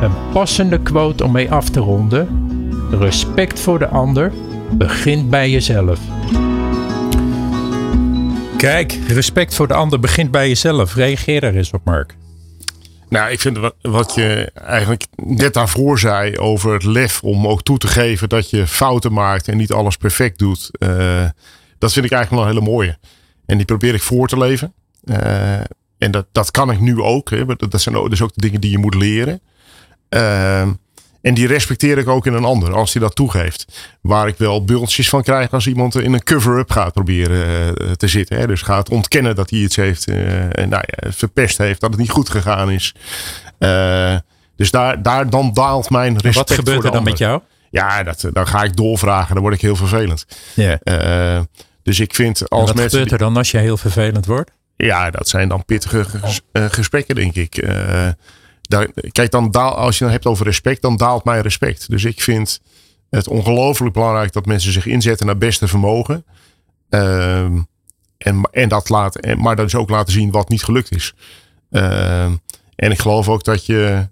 Een passende quote om mee af te ronden: respect voor de ander begint bij jezelf. Kijk, respect voor de ander begint bij jezelf. Reageer daar eens op, Mark. Nou, ik vind wat, wat je eigenlijk net daarvoor zei over het lef om ook toe te geven dat je fouten maakt en niet alles perfect doet. eh, dat vind ik eigenlijk wel een hele mooie. En die probeer ik voor te leven. Eh, en dat, dat kan ik nu ook. Hè. Dat zijn dus ook de dingen die je moet leren. Eh, en die respecteer ik ook in een ander als hij dat toegeeft. Waar ik wel bultjes van krijg als iemand in een cover-up gaat proberen eh, te zitten. Hè. Dus gaat ontkennen dat hij iets heeft eh, en nou ja, verpest heeft, dat het niet goed gegaan is. Eh, dus daar, daar dan daalt mijn respect Wat gebeurt voor er dan ander. met jou? Ja, dat, dan ga ik doorvragen. Dan word ik heel vervelend. Ja. Dus ik vind als Wat mensen. gebeurt er dan als je heel vervelend wordt? Ja, dat zijn dan pittige ges- eh, gesprekken, denk ik. Kijk, dan daal, als je het hebt over respect, dan daalt mijn respect. Dus ik vind het ongelooflijk belangrijk dat mensen zich inzetten naar beste vermogen. Ehm, en, en dat laat, en, maar dat is ook laten zien wat niet gelukt is. Ehm, en ik geloof ook dat je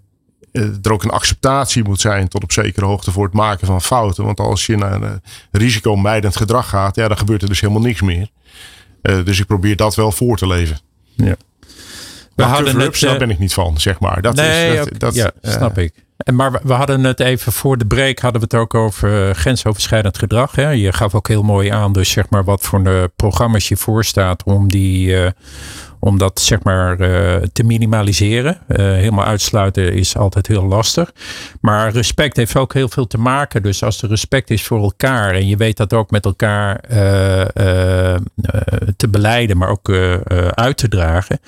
eh, er ook een acceptatie moet zijn tot op zekere hoogte voor het maken van fouten. Want als je naar eh, risicomijdend gedrag gaat, ja, dan gebeurt er dus helemaal niks meer. Eh, dus ik probeer dat wel voor te leven. Ja. We hadden het, daar eh, ben ik niet van, zeg maar. Dat nee, is, dat, dat, ja, eh, snap ik. En maar we- hadden het even voor de break hadden we het ook over eh, grensoverschrijdend gedrag. Hè? Je gaf ook heel mooi aan, dus zeg maar wat voor de programma's je voorstaat om die, om dat zeg maar eh, te minimaliseren. Eh, helemaal uitsluiten is altijd heel lastig. Maar respect heeft ook heel veel te maken. Dus als er respect is voor elkaar en je weet dat ook met elkaar eh, te beleiden, maar ook uit te dragen,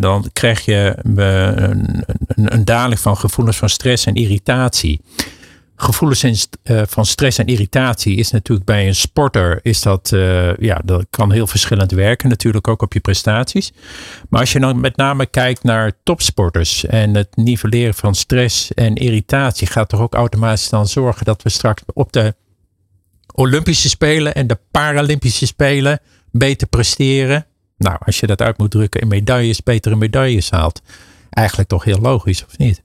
dan krijg je een, een, een daling van gevoelens van stress en irritatie. Gevoelens eh, van stress en irritatie is natuurlijk bij een sporter, is dat, eh, ja, dat kan heel verschillend werken, natuurlijk ook op je prestaties. Maar als je dan met name kijkt naar topsporters en het nivelleren van stress en irritatie, gaat toch ook automatisch dan zorgen dat we straks op de Olympische Spelen en de Paralympische Spelen beter presteren. Nou, als je dat uit moet drukken in medailles, betere medailles haalt. Eigenlijk toch heel logisch, of niet?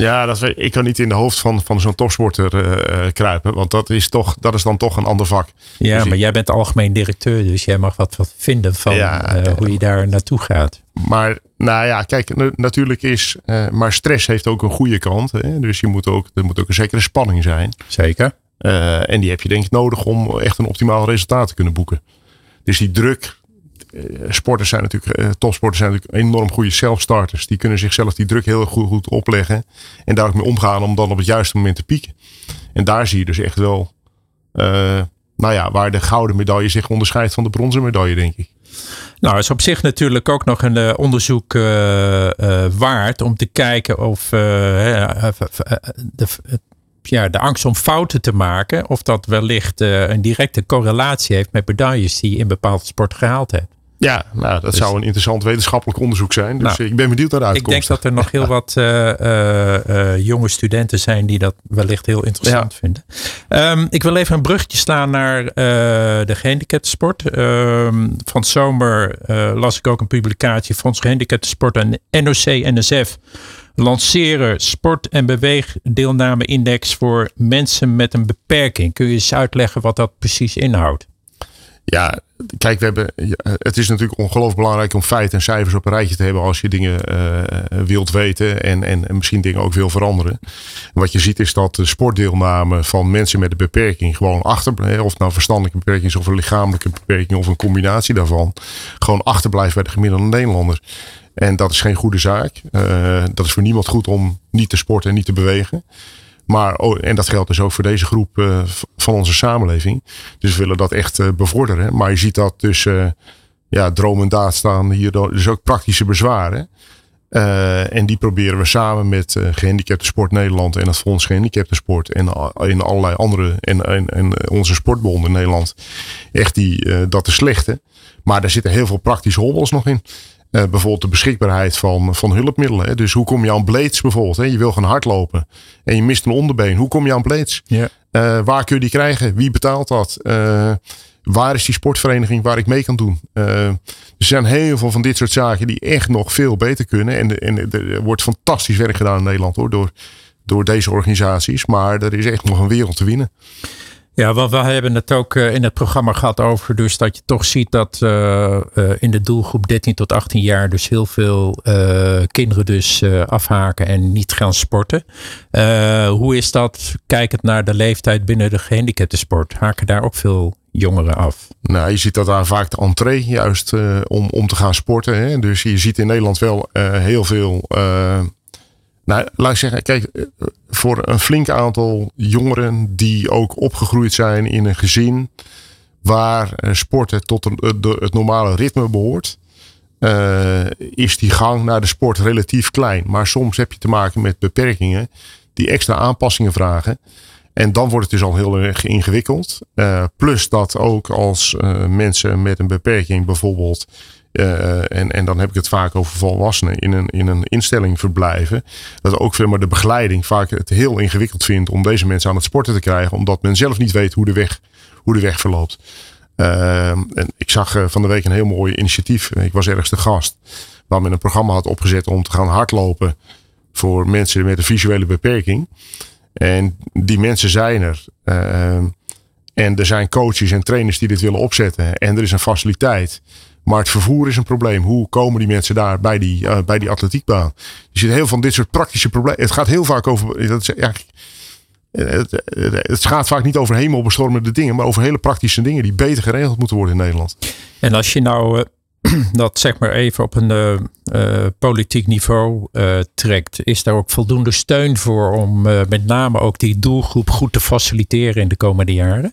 Ja, dat, weet- ik kan niet in de hoofd van, van zo'n topsporter eh, eh, kruipen. Want dat is, toch, dat is dan toch een ander vak. Ja, Dus ik- maar jij bent algemeen directeur, dus jij mag wat, wat vinden van Ja, eh, hoe je daar naartoe gaat. Maar nou ja, kijk, na- natuurlijk is. maar stress heeft ook een goede kant. Hè? Dus je moet ook, er moet ook een zekere spanning zijn. Zeker. En die heb je denk ik nodig om echt een optimaal resultaat te kunnen boeken. Dus die druk. Eh, sporters zijn natuurlijk, eh, topsporters zijn natuurlijk enorm goede self-starters. Die kunnen zichzelf die druk heel goed, goed opleggen. En daar ook mee omgaan om dan op het juiste moment te pieken. En daar zie je dus echt wel. eh, nou ja, waar de gouden medaille zich onderscheidt van de bronzen medaille, denk ik. Nou, is op zich natuurlijk ook nog een eh, onderzoek eh, eh, waard om te kijken of eh, eh, eh, de, eh, de angst om fouten te maken, of dat wellicht eh, een directe correlatie heeft met medailles die je in bepaalde sport gehaald hebt. Ja, nou, dat Dus- zou een interessant wetenschappelijk onderzoek zijn. Dus Nou, ik ben benieuwd naar de Ik uitkomst. denk dat er nog heel wat eh, eh, eh, jonge studenten zijn die dat wellicht heel interessant vinden. Ehm, ik wil even een brugje slaan naar eh, de gehandicaptensport. Ehm, van zomer eh, las ik ook een publicatie van ons gehandicaptensport en NOC-NSF lanceren sport- en beweegdeelname-index voor mensen met een beperking. Kun je eens uitleggen wat dat precies inhoudt? Ja, kijk, we hebben, ja, het is natuurlijk ongelooflijk belangrijk om feiten en cijfers op een rijtje te hebben als je dingen eh, wilt weten en, en, en misschien dingen ook wil veranderen. Wat je ziet is dat de sportdeelname van mensen met een beperking gewoon achter, of nou verstandelijke beperking is of een lichamelijke beperking of een combinatie daarvan, gewoon achterblijft bij de gemiddelde Nederlander. En dat is geen goede zaak. Eh, dat is voor niemand goed om niet te sporten en niet te bewegen. Maar, oh, en dat geldt dus ook voor deze groep eh, van onze samenleving. Dus we willen dat echt eh, bevorderen. Maar je ziet dat tussen ja, droom en daad staan hier do- dus ook praktische bezwaren. Eh, en die proberen we samen met eh Gehandicapten Sport Nederland en het Fonds Gehandicapten Sport en in allerlei andere en, en, en onze sportbonden in Nederland echt die, eh, dat te slechten. Maar daar zitten heel veel praktische hobbels nog in. Eh, bijvoorbeeld de beschikbaarheid van, van hulpmiddelen. Hè. Dus hoe kom je aan blades bijvoorbeeld? Hè? Je wil gaan hardlopen en je mist een onderbeen. Hoe kom je aan blades? Eh, waar kun je die krijgen? Wie betaalt dat? Eh, waar is die sportvereniging waar ik mee kan doen? Er zijn heel veel van dit soort zaken die echt nog veel beter kunnen. En, en er wordt fantastisch werk gedaan in Nederland hoor, door, door deze organisaties. Maar er is echt nog een wereld te winnen. Ja, want we hebben het ook eh, in het programma gehad over dus dat je toch ziet dat uh, in de doelgroep 13 tot 18 jaar dus heel veel kinderen dus afhaken en niet gaan sporten. hoe is dat kijkend naar de leeftijd binnen de gehandicaptensport? Haken daar ook veel jongeren af? Nou, je ziet dat daar vaak de entree juist om, om te gaan sporten. Hè? Dus je ziet in Nederland wel heel veel nou, laat ik zeggen, kijk, eh, voor een flink aantal jongeren die ook opgegroeid zijn in een gezin waar eh, sporten tot het normale ritme behoort, is die gang naar de sport relatief klein. Maar soms heb je te maken met beperkingen die extra aanpassingen vragen. En dan wordt het dus al heel erg ingewikkeld. Plus dat ook als mensen met een beperking bijvoorbeeld uh, en, en dan heb ik het vaak over volwassenen in een, in een instelling verblijven. Dat ook veel maar de begeleiding vaak het heel ingewikkeld vindt om deze mensen aan het sporten te krijgen. Omdat men zelf niet weet hoe de weg, hoe de weg verloopt. Uh, en ik zag uh, van de week een heel mooi initiatief. Ik was ergens de gast. Waar men een programma had opgezet om te gaan hardlopen. Voor mensen met een visuele beperking. En die mensen zijn er. Ehm, en er zijn coaches en trainers die dit willen opzetten. En er is een faciliteit. Maar het vervoer is een probleem. Hoe komen die mensen daar bij die, uh, bij die atletiekbaan? Je ziet heel van dit soort praktische problemen. Het gaat heel vaak over. Dat is eigenlijk, het, gaat vaak niet over hemelbestormende dingen, maar over hele praktische dingen die beter geregeld moeten worden in Nederland. En als je nou *clears throat* dat zeg maar even op een politiek niveau trekt, is daar ook voldoende steun voor om met name ook die doelgroep goed te faciliteren in de komende jaren?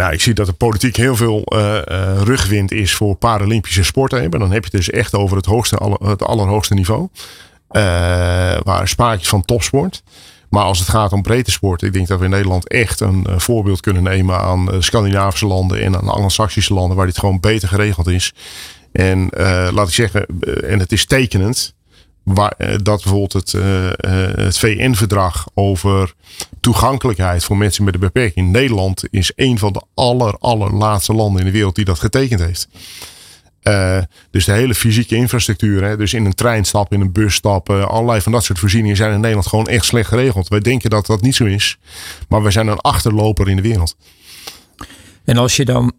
Nou, ik zie dat de politiek heel veel uh, uh, rugwind is voor Paralympische sporten. Maar dan heb je het dus echt over het, hoogste, het allerhoogste niveau. Uh, waar sprake is van topsport. Maar als het gaat om breedte sport, ik denk dat we in Nederland echt een voorbeeld kunnen nemen aan Scandinavische landen en aan Anglo-Saxische landen, waar dit gewoon beter geregeld is. En laat ik zeggen, en het is tekenend, waar, eh, dat bijvoorbeeld het, uh, het VN-verdrag over toegankelijkheid voor mensen met een beperking. Nederland is een van de aller, allerlaatste landen in de wereld die dat getekend heeft. Dus de hele fysieke infrastructuur, hè, dus in een trein stappen, in een bus stappen, allerlei van dat soort voorzieningen zijn in Nederland gewoon echt slecht geregeld. Wij denken dat dat niet zo is, maar we zijn een achterloper in de wereld. En als je dan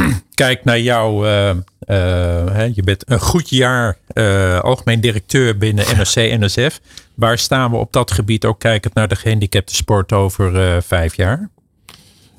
*clears throat* kijkt naar jou, uh, uh, je bent een goed jaar uh, algemeen directeur binnen NRC NSF. Waar staan we op dat gebied ook kijkend naar de gehandicapte sport over vijf jaar?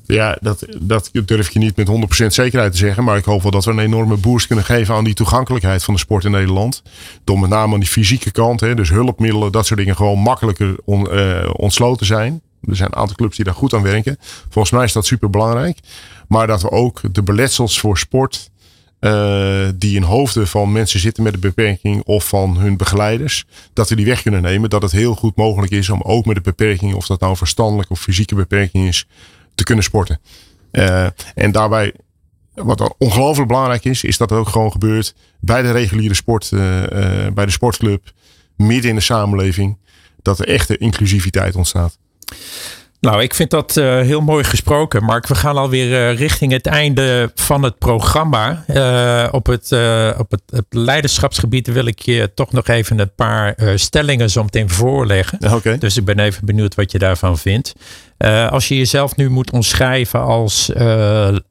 Ja, dat, dat durf je niet met 100% zekerheid te zeggen. Maar ik hoop wel dat we een enorme boost kunnen geven aan die toegankelijkheid van de sport in Nederland. Door met name aan die fysieke kant, hè, dus hulpmiddelen, dat soort dingen gewoon makkelijker on, ontsloten zijn. Er zijn een aantal clubs die daar goed aan werken. Volgens mij is dat super belangrijk. Maar dat we ook de beletsels voor sport. Uh, die in hoofden van mensen zitten met een beperking of van hun begeleiders, dat we die weg kunnen nemen. Dat het heel goed mogelijk is om ook met een beperking, of dat nou verstandelijke of fysieke beperking is, te kunnen sporten. Uh, en daarbij, wat ongelooflijk belangrijk is, is dat het ook gewoon gebeurt bij de reguliere sport, uh, bij de sportclub, midden in de samenleving, dat er echte inclusiviteit ontstaat. Nou, ik vind dat uh, heel mooi gesproken. Mark, we gaan alweer uh, richting het einde van het programma. Uh, op het, op het, het, leiderschapsgebied wil ik je toch nog even een paar stellingen zo meteen voorleggen. Okay. Dus ik ben even benieuwd wat je daarvan vindt. als je jezelf nu moet omschrijven als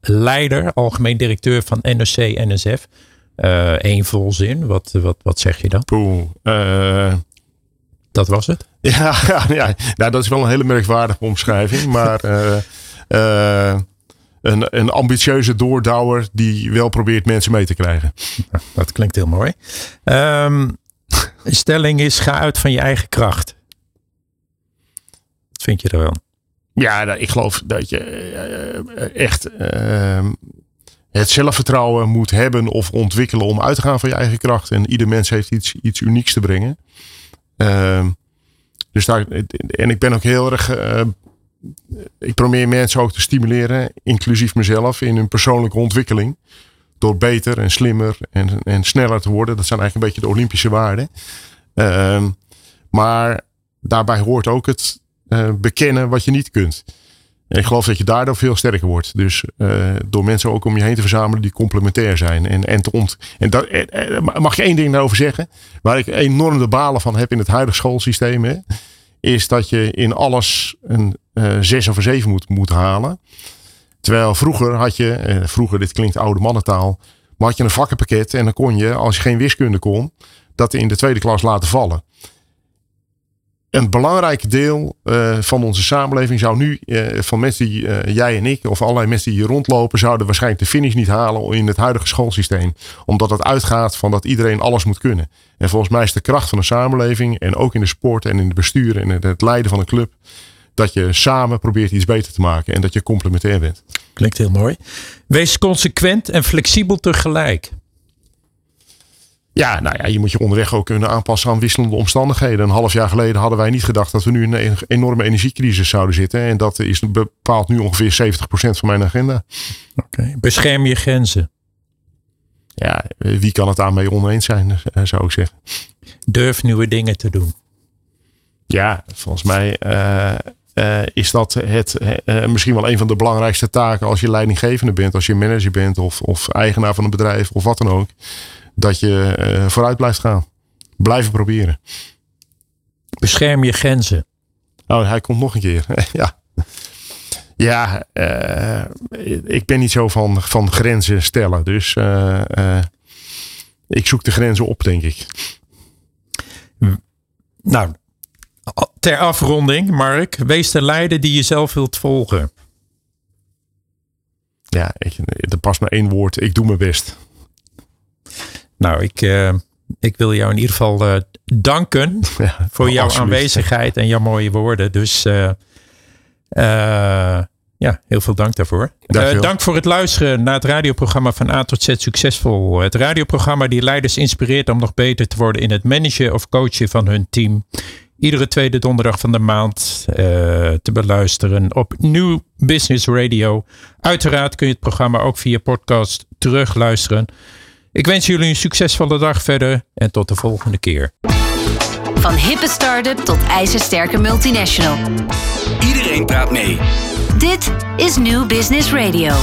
leider, algemeen directeur van NOC-NSF. één volzin, wat, wat, wat zeg je dan? Poeh, dat was het? *laughs* Ja, ja, ja. Nou, dat is wel een hele merkwaardige omschrijving. Maar uh, *laughs* uh, een, een ambitieuze doordouwer die wel probeert mensen mee te krijgen. Dat klinkt heel mooi. Um, *laughs* stelling is: ga uit van je eigen kracht. Wat vind je er wel? Ja, nou, ik geloof dat je uh, echt ehm, het zelfvertrouwen moet hebben of ontwikkelen om uit te gaan van je eigen kracht. En ieder mens heeft iets, iets unieks te brengen. Uh, dus daar, en ik ben ook heel erg. Uh, ik probeer mensen ook te stimuleren, inclusief mezelf, in hun persoonlijke ontwikkeling. Door beter en slimmer en, en sneller te worden. Dat zijn eigenlijk een beetje de Olympische waarden. Uh, maar daarbij hoort ook het uh, bekennen wat je niet kunt. Ik geloof dat je daardoor veel sterker wordt. Dus uh, door mensen ook om je heen te verzamelen die complementair zijn. En, en, te ont en dat, mag je één ding daarover zeggen? Waar ik enorm de balen van heb in het huidige schoolsysteem. Is dat je in alles een uh, zes of een zeven moet, moet halen. Terwijl vroeger had je, vroeger dit klinkt oude mannentaal. Maar had je een vakkenpakket en dan kon je, als je geen wiskunde kon, dat in de tweede klas laten vallen een belangrijk deel uh, van onze samenleving zou nu, uh, van mensen die uh, jij en ik, of allerlei mensen die hier rondlopen, zouden waarschijnlijk de finish niet halen in het huidige schoolsysteem. Omdat het uitgaat van dat iedereen alles moet kunnen. En volgens mij is de kracht van de samenleving, en ook in de sport en in het bestuur en het leiden van een club, dat je samen probeert iets beter te maken en dat je complementair bent. Klinkt heel mooi. Wees consequent en flexibel tegelijk. Ja, nou ja, je moet je onderweg ook kunnen aanpassen aan wisselende omstandigheden. Een half jaar geleden hadden wij niet gedacht dat we nu in een enorme energiecrisis zouden zitten. En dat is bepaalt nu ongeveer 70% van mijn agenda. Oké, bescherm je grenzen. Ja, wie kan het daarmee oneens zijn, eh, zou ik zeggen. Durf nieuwe dingen te doen. Ja, volgens mij uh, uh, is dat het, uh, misschien wel een van de belangrijkste taken als je leidinggevende bent, als je manager bent of, of eigenaar van een bedrijf of wat dan ook dat je uh, vooruit blijft gaan. Blijven proberen. Bescherm je grenzen. Oh, hij komt nog een keer. *laughs* ja. Ja, uh, ik ben niet zo van, van grenzen stellen. Dus uh, ik zoek de grenzen op, denk ik. Nou, ter afronding, Mark. Wees de leider die je zelf wilt volgen. Ja, ik, er past maar één woord. Ik doe mijn best. Nou, ik, uh, ik wil jou in ieder geval uh, danken *laughs* ja, voor jouw absoluut. aanwezigheid en jouw mooie woorden. Dus uh, ja, heel veel dank daarvoor. dank voor het luisteren naar het radioprogramma van A tot Z Succesvol. Het radioprogramma die leiders inspireert om nog beter te worden in het managen of coachen van hun team. Iedere tweede donderdag van de maand te beluisteren op New Business Radio. Uiteraard kun je het programma ook via podcast terugluisteren. Ik wens jullie een succesvolle dag verder en tot de volgende keer. Van hippe start-up tot ijzersterke multinational. Iedereen praat mee. Dit is New Business Radio.